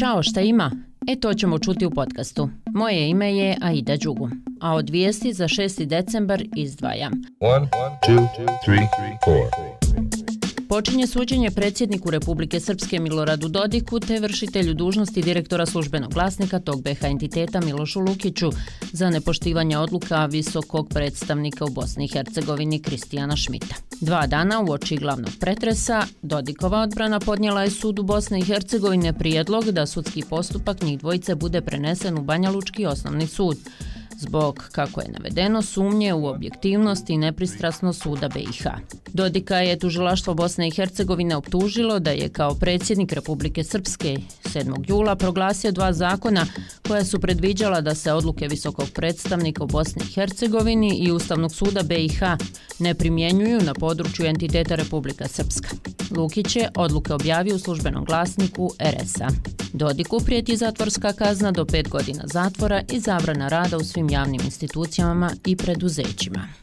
Ćao, šta ima? E to ćemo čuti u podcastu. Moje ime je Aida Đugu, a od vijesti za 6. decembar izdvajam. 1, 2, 3, 4 počinje suđenje predsjedniku Republike Srpske Miloradu Dodiku te vršitelju dužnosti direktora službenog glasnika tog BH entiteta Milošu Lukiću za nepoštivanje odluka visokog predstavnika u Bosni i Hercegovini Kristijana Šmita. Dva dana u oči glavnog pretresa, Dodikova odbrana podnijela je sudu Bosne i Hercegovine prijedlog da sudski postupak njih dvojice bude prenesen u Banja Lučki osnovni sud zbog, kako je navedeno, sumnje u objektivnost i nepristrasnost suda BiH. Dodika je tužilaštvo Bosne i Hercegovine optužilo da je kao predsjednik Republike Srpske 7. jula proglasio dva zakona koja su predviđala da se odluke visokog predstavnika u Bosni i Hercegovini i Ustavnog suda BiH ne primjenjuju na području entiteta Republika Srpska. Lukić je odluke objavio u službenom glasniku RS-a. Dodiku prijeti zatvorska kazna do pet godina zatvora i zabrana rada u svim javnim institucijama i preduzećima.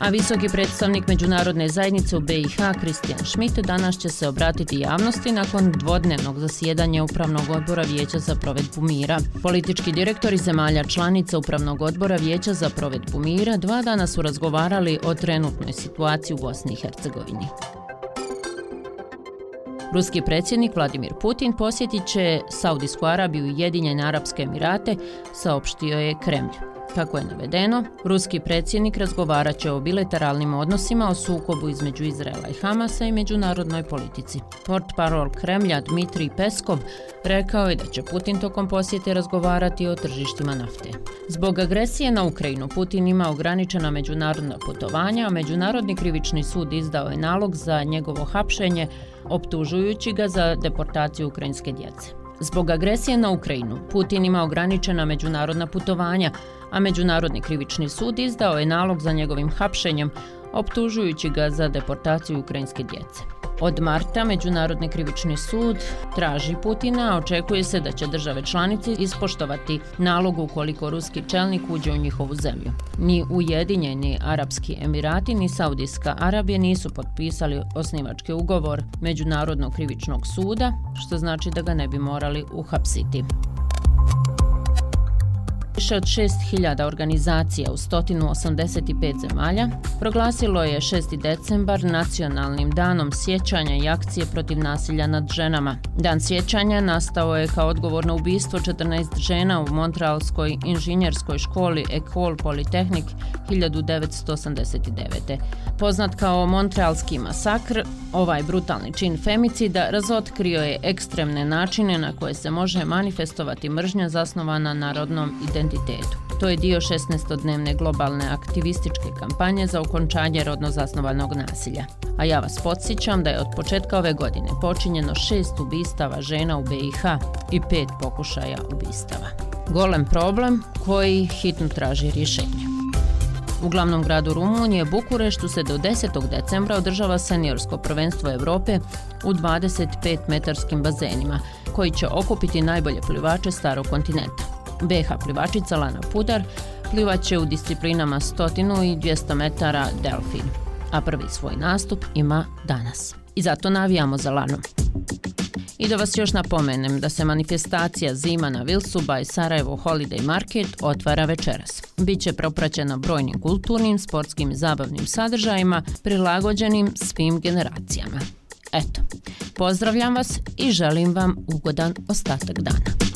A visoki predstavnik Međunarodne zajednice u BiH, Kristijan Schmidt, danas će se obratiti javnosti nakon dvodnevnog zasjedanja Upravnog odbora Vijeća za provedbu mira. Politički direktori zemalja članica Upravnog odbora Vijeća za provedbu mira dva dana su razgovarali o trenutnoj situaciji u Bosni i Hercegovini. Ruski predsjednik Vladimir Putin posjetit će Saudijsku Arabiju i Jedinjene Arabske Emirate, saopštio je Kremlj. Kako je navedeno, ruski predsjednik razgovaraće o bilateralnim odnosima o sukobu između Izraela i Hamasa i međunarodnoj politici. Port parol Kremlja Dmitrij Peskov rekao je da će Putin tokom posjete razgovarati o tržištima nafte. Zbog agresije na Ukrajinu Putin ima ograničena međunarodna putovanja, a Međunarodni krivični sud izdao je nalog za njegovo hapšenje, optužujući ga za deportaciju ukrajinske djece. Zbog agresije na Ukrajinu, Putin ima ograničena međunarodna putovanja, a Međunarodni krivični sud izdao je nalog za njegovim hapšenjem, optužujući ga za deportaciju ukrajinske djece. Od marta Međunarodni krivični sud traži Putina, a očekuje se da će države članice ispoštovati nalog ukoliko ruski čelnik uđe u njihovu zemlju. Ni Ujedinjeni Arapski Emirati ni Saudijska Arabija nisu potpisali osnivački ugovor Međunarodnog krivičnog suda, što znači da ga ne bi morali uhapsiti. Više od 6000 organizacija u 185 zemalja proglasilo je 6. decembar nacionalnim danom sjećanja i akcije protiv nasilja nad ženama. Dan sjećanja nastao je kao odgovor na ubistvo 14 žena u Montrealskoj inženjerskoj školi Ecole Polytechnique 1989. Poznat kao Montrealski masakr, ovaj brutalni čin femicida razotkrio je ekstremne načine na koje se može manifestovati mržnja zasnovana narodnom identitetu identitetu. To je dio 16-dnevne globalne aktivističke kampanje za okončanje rodno zasnovanog nasilja. A ja vas podsjećam da je od početka ove godine počinjeno šest ubistava žena u BiH i pet pokušaja ubistava. Golem problem koji hitno traži rješenje. U glavnom gradu Rumunije, Bukureštu, se do 10. decembra održava seniorsko prvenstvo Evrope u 25-metarskim bazenima, koji će okupiti najbolje plivače starog kontinenta. BH plivačica Lana Pudar plivaće u disciplinama 100 i 200 metara delfin, a prvi svoj nastup ima danas. I zato navijamo za Lanu. I da vas još napomenem da se manifestacija Zima na Vilsu by Sarajevo Holiday Market otvara večeras. Biće propraćena brojnim kulturnim, sportskim i zabavnim sadržajima prilagođenim svim generacijama. Eto, pozdravljam vas i želim vam ugodan ostatak dana.